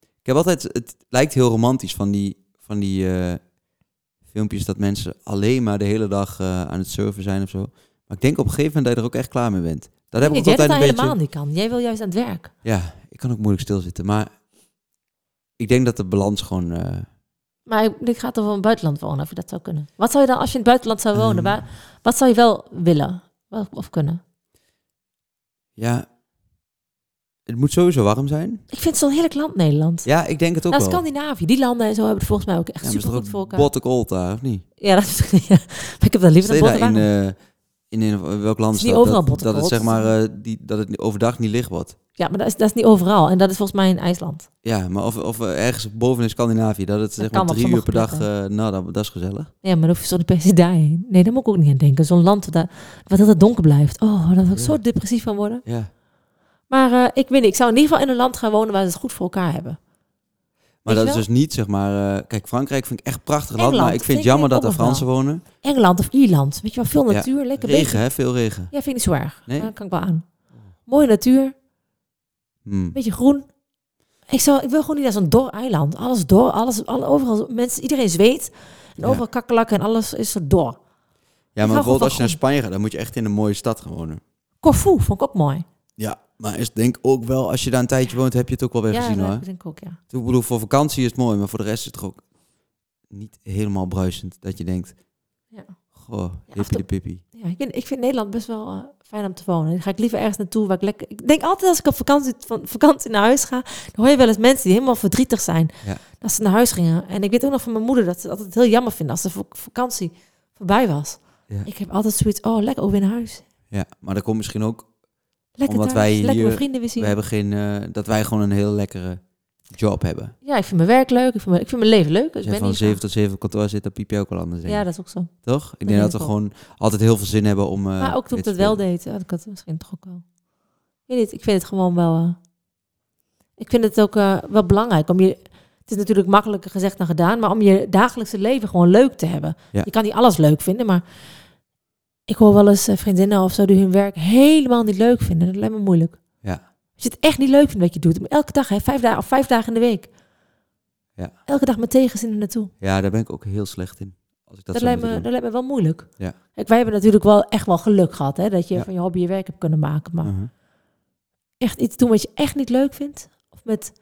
Ik heb altijd, het lijkt heel romantisch van die, van die eh, filmpjes dat mensen alleen maar de hele dag eh, aan het surfen zijn of zo. Maar ik denk op een gegeven moment dat je er ook echt klaar mee bent. Dat heb ik ook altijd een beetje. helemaal niet kan. Jij wil juist aan het werk. Ja, ik kan ook moeilijk stilzitten. Maar ik denk dat de balans gewoon. eh, Maar ik- dit gaat over een buitenland wonen, of je dat zou kunnen. Wat zou je dan, als je in het buitenland zou wonen, Ehm. waar, wat zou je wel willen of kunnen? ja, het moet sowieso warm zijn. Ik vind het zo'n heerlijk land, Nederland. Ja, ik denk het ook Nou, wel. Scandinavië, die landen en zo hebben het volgens mij ook echt Ja, super goed voor elkaar. botte cold daar, of niet? Ja, dat is, ja, maar ik heb dat liever dan daar botten in, eh, in, in welk land is dat? overal dat, botte dat het zeg maar eh, die, dat het overdag niet licht wordt. Ja, maar dat is, dat is niet overal. En dat is volgens mij in IJsland. Ja, maar of, of eh, ergens boven in Scandinavië, dat het zeg maar drie uur per dag, eh, nou, dat, dat is gezellig. Ja, maar dan hoef je zo niet per se daarheen. Nee, daar moet ik ook niet aan denken. Zo'n land waar, wat altijd donker blijft. Oh, daar wil ik Ja. zo depressief van worden. Ja. Maar eh, ik weet niet, ik zou in ieder geval in een land gaan wonen waar ze het goed voor elkaar hebben. Maar dat is dus niet, zeg maar... eh, kijk, Frankrijk vind ik echt een prachtig land, maar ik vind het jammer dat er Fransen wonen. Engeland of Ierland. Weet je wel, veel Ja, natuur, lekker Regen, hè? Veel regen. Ja, vind ik niet zo erg. Nee? Kan ik wel aan. Mooie natuur, Hmm. beetje groen. Ik, zou, ik wil gewoon niet naar zo'n dor eiland. Alles dor, alles, alle, overal mensen, iedereen zweet. En Ja. overal kakkerlakken en alles is zo dor. Ja, maar bijvoorbeeld als je naar Spanje gaat, dan moet je echt in een mooie stad gaan wonen. Corfu vond ik ook mooi. Ja, maar is denk ook wel, als je daar een tijdje woont, heb je het ook wel weer ja, gezien hoor. denk ik ook, ja. Ik bedoel, voor vakantie is het mooi, maar voor de rest is het toch ook niet helemaal bruisend. Dat je denkt, Ja. goh, en hippie de pippie. Ja, ik, vind- ik vind Nederland best wel eh, fijn om te wonen. Dan ga ik liever ergens naartoe waar ik lekker... Ik denk altijd als ik op vakantie, van vakantie naar huis ga, dan hoor je wel eens mensen die helemaal verdrietig zijn. Ja. Dat ze naar huis gingen. En ik weet ook nog van mijn moeder dat ze het heel jammer vindt als de vak- vakantie voorbij was. Ja. Ik heb altijd zoiets, oh lekker ook weer naar huis. Ja, maar dat komt misschien ook, Lekker Omdat thuis, wij hier- vrienden weer zien. we hebben geen, eh, dat wij gewoon een heel lekkere job hebben. Ja, ik vind mijn werk leuk. Ik vind mijn, ik vind mijn leven leuk. Als je van niet 7 tot 7 op kantoor zit, dan piep je ook wel anders. Ja, dat is ook zo. Toch? Ik dat denk dat we gewoon altijd heel veel zin hebben om. eh, maar ook toen ik dat wel deed, had ik het misschien toch ook wel. Ik weet niet, ik vind het gewoon wel... eh, ik vind het ook wel belangrijk om je... Het is natuurlijk makkelijker gezegd dan gedaan, maar om je dagelijkse leven gewoon leuk te hebben. Ja. Je kan niet alles leuk vinden, maar ik hoor wel eens eh, vriendinnen of zo die hun werk helemaal niet leuk vinden. Dat lijkt me moeilijk. Ja. Als je het echt niet leuk vindt wat je doet, elke dag, hè, vijf dagen of vijf dagen in de week. Ja. Elke dag met tegenzin er naartoe. ja, daar ben ik ook heel slecht in. Als ik dat, Dat, lijkt me, dat lijkt me wel moeilijk. Ja. Kijk, wij hebben natuurlijk wel echt wel geluk gehad, hè, dat je Ja. van je hobby je werk hebt kunnen maken. Maar. Mhm. echt iets doen wat je echt niet leuk vindt, of met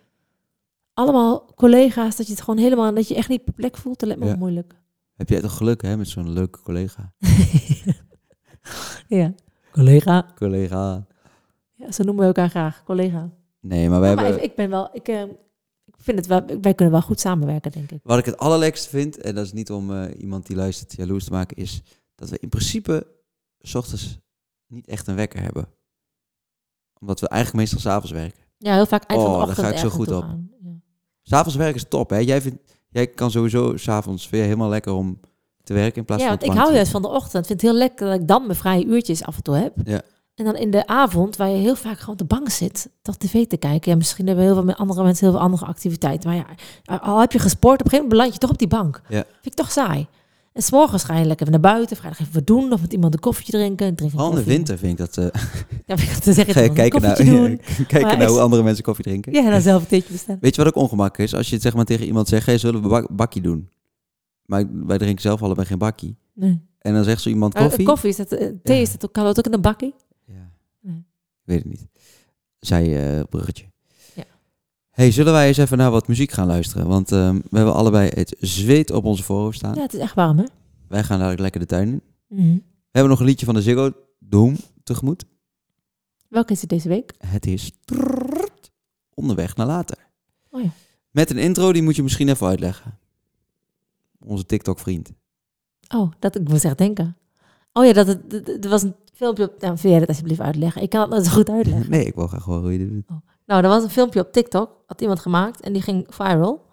allemaal collega's, dat je het gewoon helemaal, dat je echt niet op je plek voelt, dat lijkt me Ja. moeilijk. Heb jij toch geluk hè, met zo'n leuke collega? ja. Collega. Collega. Ja, zo noemen we elkaar graag, collega. Nee, maar wij Ja, maar hebben. ik, ik ben wel, ik, ik vind het wel, wij kunnen wel goed samenwerken, denk ik. Wat ik het allerlekste vind, en dat is niet om eh, iemand die luistert jaloers te maken, is dat we in principe s ochtends niet echt een wekker hebben. Omdat we eigenlijk meestal s'avonds werken. Ja, heel vaak eind Oh, van de daar ochtend ga ik zo goed op. Ja. S'avonds werken is top, hè? Jij, vindt, jij kan sowieso s'avonds weer helemaal lekker om te werken in plaats Ja, van want op ik hou juist van de ochtend. Ik vind het heel lekker dat ik dan mijn vrije uurtjes af en toe heb. Ja. En dan in de avond, waar je heel vaak gewoon op de bank zit, toch tv te kijken. Ja, misschien hebben heel veel met andere mensen heel veel andere activiteiten. Maar ja, al heb je gesport, op een gegeven moment beland je toch op die bank. Ja. Vind ik toch saai. En s'morgens ga je lekker naar buiten, vrijdag even wat doen, of met iemand een koffietje drinken. Drink in de winter vind ik dat... eh Ja, vind ik te zeggen, ga je kijken naar, kijken is- hoe andere mensen koffie drinken. Ja, en dan zelf een theetje bestellen. Weet je wat ook ongemak is? Als je het zeg maar tegen iemand zegt, hey, zullen we bak bakkie doen? Maar wij drinken zelf allebei geen bakkie. Nee. En dan zegt zo iemand Maar koffie. koffie is dat, eh, thee is dat ook, kan dat ook in een bakkie? Ja. Nee. Weet het niet. Zij eh bruggetje. Ja. Hey, zullen wij eens even naar wat muziek gaan luisteren? Want ehm, we hebben allebei het zweet op onze voorhoofd staan. Ja, het is echt warm, hè? Wij gaan dadelijk lekker de tuin in. Mhm. We hebben nog een liedje van de Ziggo Dome tegemoet. Welke is het deze week? Het is onderweg naar later. Oh ja. Met een intro, die moet je misschien even uitleggen. Onze TikTok-vriend. Oh, dat ik moest echt denken. Oh ja, dat het, er was een filmpje op... Nou, wil jij dat alsjeblieft uitleggen? Ik kan het nooit zo goed uitleggen. Nee, ik wil graag horen hoe je dit doet. Nou, er was een filmpje op TikTok, had iemand gemaakt en die ging viral.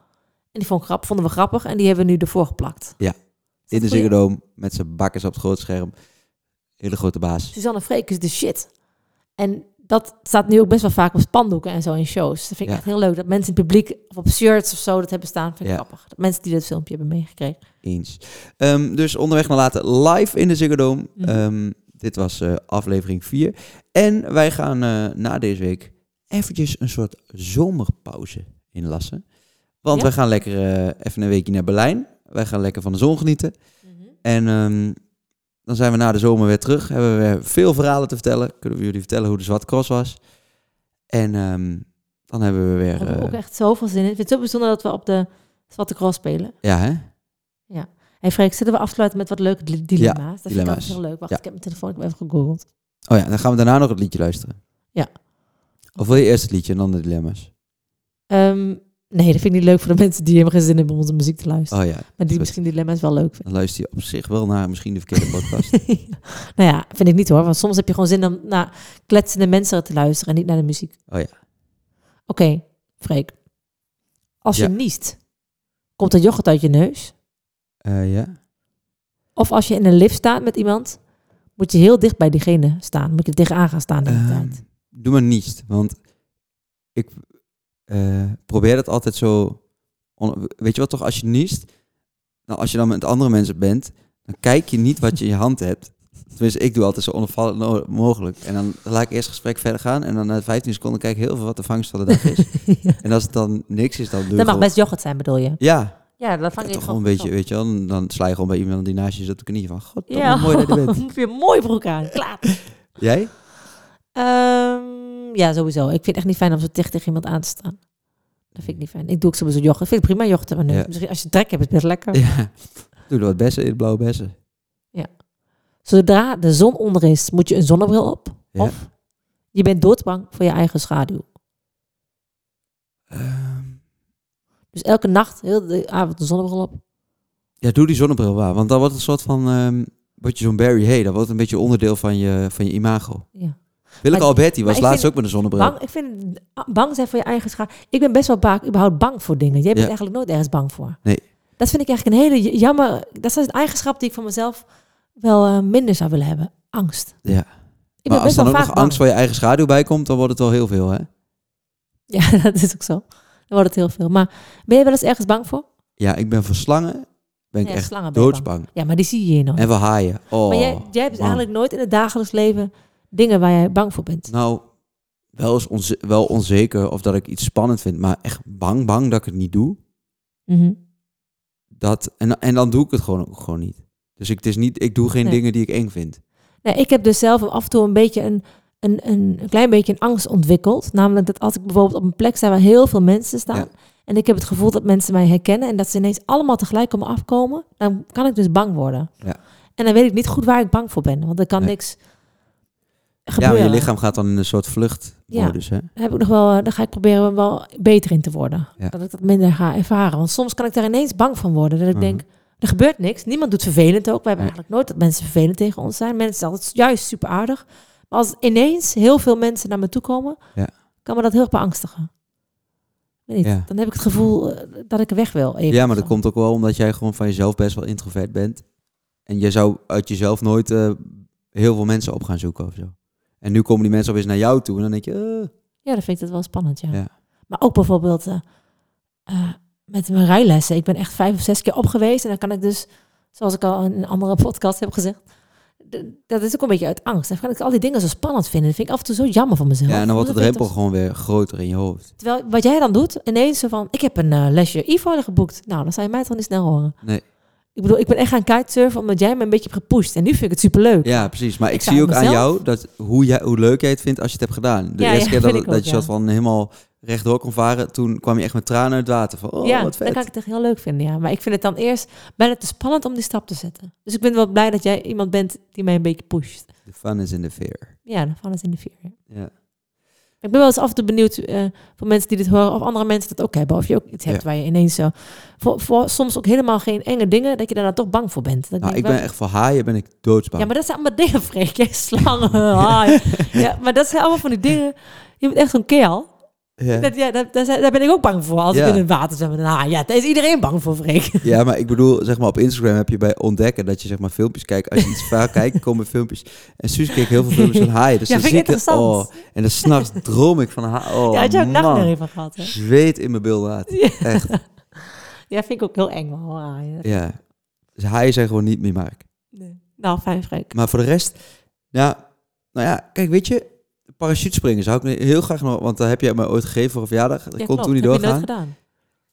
En die vond grap, vonden we grappig en die hebben we nu ervoor geplakt. Ja. In de? Ziggo met zijn bakkers op het grote scherm. Hele grote baas. Suzanne Freek is de shit. En dat staat nu ook best wel vaak op spandoeken en zo in shows. Dat vind ik Ja. echt heel leuk. Dat mensen in het publiek of op shirts of zo dat hebben staan. Vind ik Ja. grappig. Dat mensen die dat filmpje hebben meegekregen. Eens. Ehm, dus onderweg naar later live in de Ziggo Dome. Mhm. Ehm, dit was eh, aflevering 4. En wij gaan eh, na deze week eventjes een soort zomerpauze inlassen. Want Ja? wij gaan lekker eh, even een weekje naar Berlijn. Wij gaan lekker van de zon genieten. En ehm, dan zijn we na de zomer weer terug. Hebben we weer veel verhalen te vertellen. Kunnen we jullie vertellen hoe de Zwarte Cross was. En ehm, dan hebben we weer... Heb eh, ook echt zoveel zin in. Ik vind het zo bijzonder dat we op de Zwarte Cross spelen. ja, hè? Hey Freek, zullen we afsluiten met wat leuke di- dilemma's? dat vind ik dilemma's. altijd heel leuk. Wacht, Ja. ik heb mijn telefoon even gegoogeld. Oh ja, dan gaan we daarna nog het liedje luisteren. Ja. Of wil je eerst het liedje en dan de dilemma's? Ehm, nee, dat vind ik niet leuk voor de mensen die helemaal geen zin hebben om onze muziek te luisteren. Oh ja, maar die misschien dilemma's wel leuk vinden. dan luister je op zich wel naar misschien de verkeerde podcast. nou ja, vind ik niet hoor. Want soms heb je gewoon zin om naar kletsende mensen te luisteren en niet naar de muziek. Oh ja. Oké, Freek. Als je niest, komt er yoghurt uit je neus? Eh, ja. Of als je in een lift staat met iemand, moet je heel dicht bij diegene staan. Moet je tegenaan gaan staan de hele Ehm, tijd. doe maar niets, want ik eh, probeer dat altijd zo on- weet je wat toch, als je niest, nou, als je dan met andere mensen bent, dan kijk je niet wat je in je hand hebt. Tenminste, ik doe altijd zo onopvallend no- mogelijk. En dan laat ik eerst het gesprek verder gaan. En dan na 15 seconden kijk ik heel veel wat de vangst van de dag is. En als het dan niks is, dan doe Dat mag gewoon- best yoghurt zijn, bedoel je? Ja, Ja, dat ja, vang je toch wel een beetje, weet je wel. Dan- Dan sla je gewoon bij iemand die naast je zit op de knieën van... God, Ja, mooi dat je bent. heb je een mooie broek aan. Klaar. Jij? Ehm, ja, sowieso. Ik vind het echt niet fijn om zo dicht tegen iemand aan te staan. Dat vind ik niet fijn. Ik doe ook sowieso yoghurt. Ik vind het prima yoghurt maar nu. Ja. Misschien als je trek hebt, is het best lekker. Ja. Doe er wat bessen in, blauwe bessen. Zodra de zon onder is, moet je een zonnebril op. Ja. Of je bent doodsbang voor je eigen schaduw. Ehm, Dus elke nacht, heel de avond een zonnebril op. ja, doe die zonnebril waar. Want dan wordt het een soort van... ehm wat je zo'n Barry Hay, dat wordt een beetje onderdeel van je, van je imago. Ja. Willeke Maar- Alberti was ik laatst ook met een zonnebril. Bang, ik vind bang zijn voor je eigen schaduw. Ik ben best wel vaak überhaupt bang voor dingen. Jij bent Ja. eigenlijk nooit ergens bang voor. Nee. Dat vind ik eigenlijk een hele jammer. Dat is een eigenschap die ik van mezelf wel eh, minder zou willen hebben. Angst. Ja. Ik maar als dan ook nog angst voor je eigen schaduw bij komt, dan wordt het wel heel veel, hè? Ja, dat is ook zo. Dan wordt het heel veel. Maar ben je wel eens ergens bang voor? Ja, ik ben voor slangen ben ik echt doodsbang. Ja, maar die zie je hier nog. En voor haaien. Oh, maar jij, jij hebt man. eigenlijk nooit in het dagelijks leven dingen waar jij bang voor bent. Nou, wel, eens onze- wel onzeker of dat ik iets spannend vind, maar echt bang, bang dat ik het niet doe. Mhm. Dat, en, en dan doe ik het gewoon, gewoon niet. Dus ik, het is niet, ik doe geen Nee. dingen die ik eng vind. Nee, ik heb dus zelf af en toe een beetje een, een, een, een klein beetje een angst ontwikkeld. Namelijk dat als ik bijvoorbeeld op een plek sta waar heel veel mensen staan. Ja. En ik heb het gevoel dat mensen mij herkennen. En dat ze ineens allemaal tegelijk op me afkomen. Dan kan ik dus bang worden. Ja. En dan weet ik niet goed waar ik bang voor ben. Want er kan Nee. niks gebeuren. maar je lichaam gaat dan in een soort vluchtmodus, hè? Daar heb ik nog wel, eh, daar ga ik proberen wel beter in te worden. Ja. Dat ik dat minder ga ervaren. Want soms kan ik daar ineens bang van worden. Dat ik Mhm. denk, er gebeurt niks. Niemand doet vervelend ook. We hebben eigenlijk nooit dat mensen vervelend tegen ons zijn. Mensen zijn altijd juist super aardig. Maar als ineens heel veel mensen naar me toe komen, Ja. kan me dat heel erg beangstigen. Niet, Ja. Dan heb ik het gevoel eh, dat ik weg wil. Even Ja, maar dat komt ook wel omdat jij gewoon van jezelf best wel introvert bent. En je zou uit jezelf nooit eh, heel veel mensen op gaan zoeken of zo. En nu komen die mensen opeens naar jou toe en dan denk je... eh, Ja, dat vind ik dat wel spannend, ja. Ja. Maar ook bijvoorbeeld eh, eh, met mijn rijlessen. Ik ben echt vijf of zes keer op geweest. En dan kan ik dus, zoals ik al in een andere podcast heb gezegd... Dat is ook een beetje uit angst. Dan kan ik al die dingen zo spannend vinden. Dat vind ik af en toe zo jammer van mezelf. ja, en dan wordt de drempel gewoon weer groter in je hoofd. Terwijl wat jij dan doet, ineens zo van... Ik heb een lesje e geboekt. Nou, dan zou je mij toch niet snel horen. Nee. Ik bedoel, ik ben echt gaan kitesurfen omdat jij me een beetje hebt gepusht. En nu vind ik het superleuk. Ja, precies. Maar Ik zie ook aan jou dat hoe, jij, hoe leuk jij het vindt als je het hebt gedaan. De Ja, eerste ja, keer dat, dat ook, je zat van helemaal rechtdoor kon varen, toen kwam je echt met tranen uit het water. Van, oh, ja, wat vet. dan kan ik het echt heel leuk vinden, ja. Maar ik vind het dan eerst bijna te spannend om die stap te zetten. Dus ik ben wel blij dat jij iemand bent die mij een beetje pusht. The fun is in the fear. Ja, dan vallen ze in de vier. ja. Ik ben wel eens af en toe benieuwd eh, voor mensen die dit horen, of andere mensen dat ook hebben. Of je ook iets hebt Ja. waar je ineens zo... Voor, voor soms ook helemaal geen enge dingen, dat je daar dan toch bang voor bent. Dat Nou, ik wel- ben echt voor haaien ben ik doodsbang. Ja, maar dat zijn allemaal dingen, Freek. Slangen, haaien. Ja, maar dat zijn allemaal van die dingen... Je bent echt zo'n kerel. Ja. Dat, ja, dat, daar ben ik ook bang voor. Als Ja. ik in het water zwem met een haai. Ja, daar is iedereen bang voor, Freek. Ja, maar ik bedoel, zeg maar op Instagram heb je bij ontdekken dat je zeg maar filmpjes kijkt. Als je iets vaak kijkt, komen filmpjes. En Suus keek heel veel filmpjes van haaien. Dus Ja, dan vind ik interessant. Oh, en dan s'nachts droom ik van haaien. Oh, ja, had je ook man. nachtmerrie van gehad, hè? Zweet in mijn bilnaad. Echt. Ja, vind ik ook heel eng wel. haaien. Ja. Dus haaien zijn gewoon niet meer Mark. Nee. Nou, fijn, Freek. Maar voor de rest, ja, nou ja, kijk, weet je, parachutespringen zou ik heel graag nog, want dat heb jij me ooit gegeven voor een verjaardag. Dat Ja, kon toen niet Heb je nooit doorgaan. gedaan.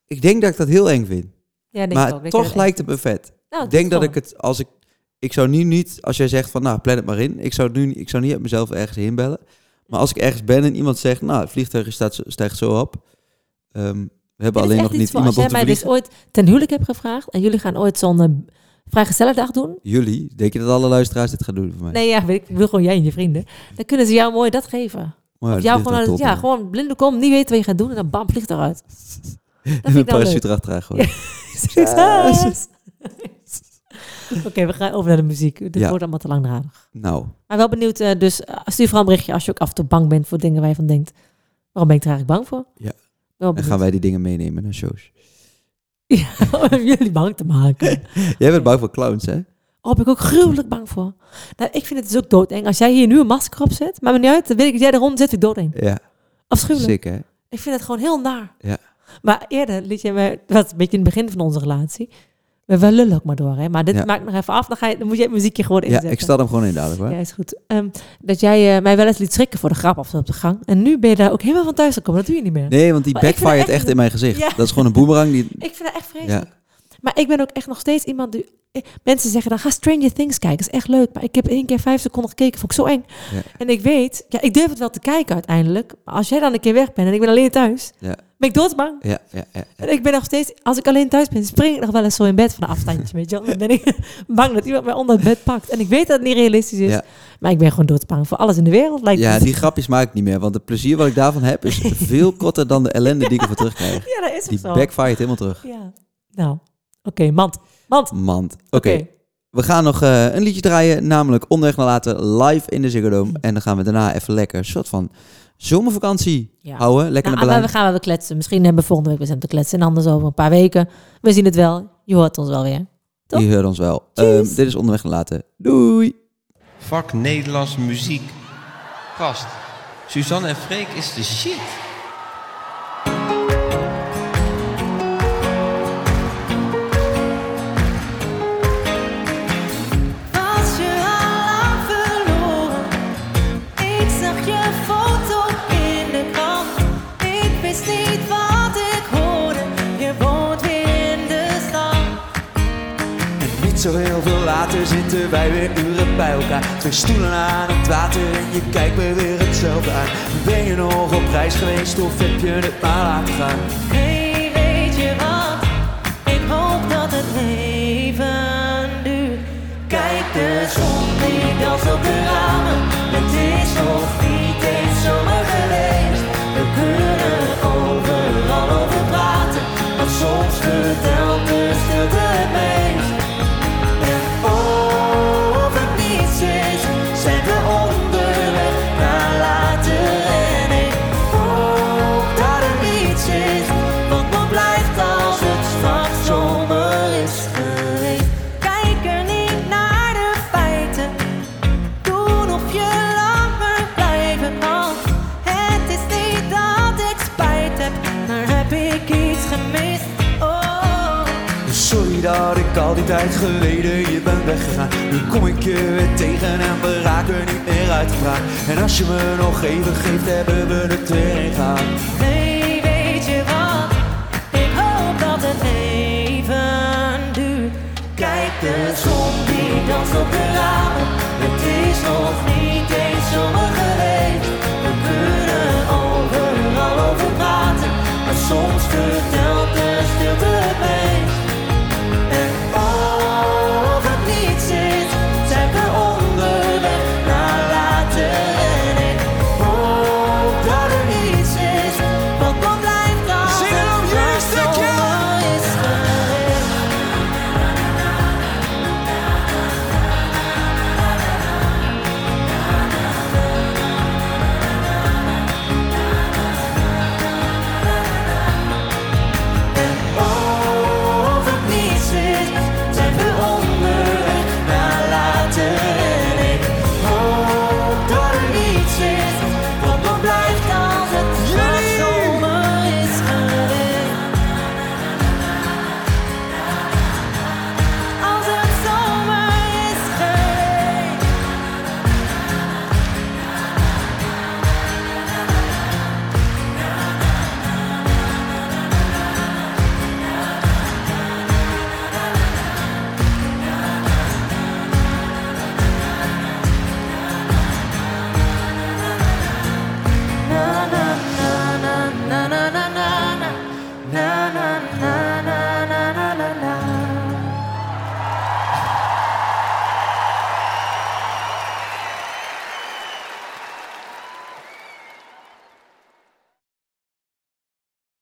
Ik denk dat ik dat heel eng vind. Ja, denk ik maar ook. Ik toch vind lijkt het me vet. Nou, Ik denk dat ik het, als ik, ik zou nu niet, als jij zegt van, nou, plan het maar in. Ik zou nu, ik zou niet uit mezelf ergens heen bellen. Maar als ik ergens ben en iemand zegt, nou, het vliegtuig staat, stijgt zo op. Ehm, we hebben alleen nog niet iemand om Als te jij mij dus ooit ten huwelijk hebt gevraagd en jullie gaan ooit zo'n vrijgezellendag doen. Jullie, denk je dat alle luisteraars dit gaan doen voor mij? Nee, ja, ik, wil gewoon jij en je vrienden. Dan kunnen ze jou mooi dat geven. Maar ja, of jou gewoon, ja, gewoon blinde kom, niet weten wat je gaat doen en dan bam, vliegt eruit. Dat vind een nou parachute erachteraan. Succes! Oké, we gaan over naar de muziek. Dit Ja. wordt allemaal te langdradig. Nou, Maar wel benieuwd, eh, dus eh, stuur vooral een berichtje als je ook af en toe bang bent voor dingen waar je van denkt. Waarom ben ik er eigenlijk bang voor? Ja. Dan gaan wij die dingen meenemen naar shows. Ja, om jullie bang te maken. Jij bent bang voor clowns, hè? Oh, ben ik ook gruwelijk bang voor. Nou, ik vind het dus ook doodeng. Als jij hier nu een masker op zet, maar me niet uit, dan weet ik dat jij er rond zit, ik doodeng. Ja, Afschuwelijk. sick, hè? Ik vind het gewoon heel naar. Ja. Maar eerder liet je me, dat was een beetje in het begin van onze relatie. We wel lullen ook maar door, hè. Maar dit Ja. maakt nog even af, dan, ga je, dan moet je het muziekje gewoon Ja, inzetten. ik stel hem gewoon in dadelijk hoor. Ja, is goed. Ehm, dat jij eh, mij wel eens liet schrikken voor de grap of op de gang. En nu ben je daar ook helemaal van thuis gekomen. Dat doe je niet meer. Nee, want die backfired echt- echt in mijn gezicht. Ja. Dat is gewoon een boemerang die... Ik vind dat echt vreselijk. Maar ik ben ook echt nog steeds iemand die... eh, Mensen zeggen dan, ga Stranger Things kijken. Dat is echt leuk. Maar ik heb één keer vijf seconden gekeken. Vond ik zo eng. Ja. En ik weet... Ja, ik durf het wel te kijken uiteindelijk. Maar als jij dan een keer weg bent en ik ben alleen thuis... Ja. Ben ik doodsbang. Ja, ja, ja. En ik ben nog steeds... Als ik alleen thuis ben, spring ik nog wel eens zo in bed van een afstandje. weet je wel. Dan ben ik bang dat iemand mij onder het bed pakt. En ik weet dat het niet realistisch is. Ja. Maar ik ben gewoon doodsbang voor alles in de wereld. Lijkt Ja, het. die grapjes maak ik niet meer. Want het plezier wat ik daarvan heb is veel korter dan de ellende die ik ervoor terugkrijg. Ja, dat is Die zo. backfired helemaal terug. Ja. Nou, oké, mand. Mand. Mand. Oké, we gaan nog eh, een liedje draaien. Namelijk Onderweg naar Later live in de Ziggo Dome. En dan gaan we daarna even lekker een soort van zomervakantie Ja. houden. Lekker Nou, naar Berlijn. we gaan wel kletsen. Misschien hebben we volgende week weer te kletsen. En anders over een paar weken. We zien het wel. Je hoort ons wel weer. toch? Die hoort ons wel. Ehm, dit is Onderweg naar Later. Doei! Vak Nederlands muziek. Gast. Suzanne en Freek is de shit. Zo heel veel later zitten wij weer uren bij elkaar. Twee stoelen aan het water en je kijkt me weer hetzelfde aan. Ben je nog op reis geweest of heb je het maar laten gaan? Hey, weet je wat? Ik hoop dat het leven duurt. Kijk de zon die danst op de ramen. Het is nog niet eens zomer geweest. We kunnen overal over praten. Want soms vertelt de stilte tijd geleden je bent weggegaan. Nu kom ik je weer tegen en we raken niet meer uit vraag. En als je me nog even geeft, hebben we het erin gaan. Hey, weet je wat? Ik hoop dat het even duurt. Kijk de zon die danst op de ramen. Het is nog niet eens zomer geweest. We kunnen overal over praten, maar soms vertelt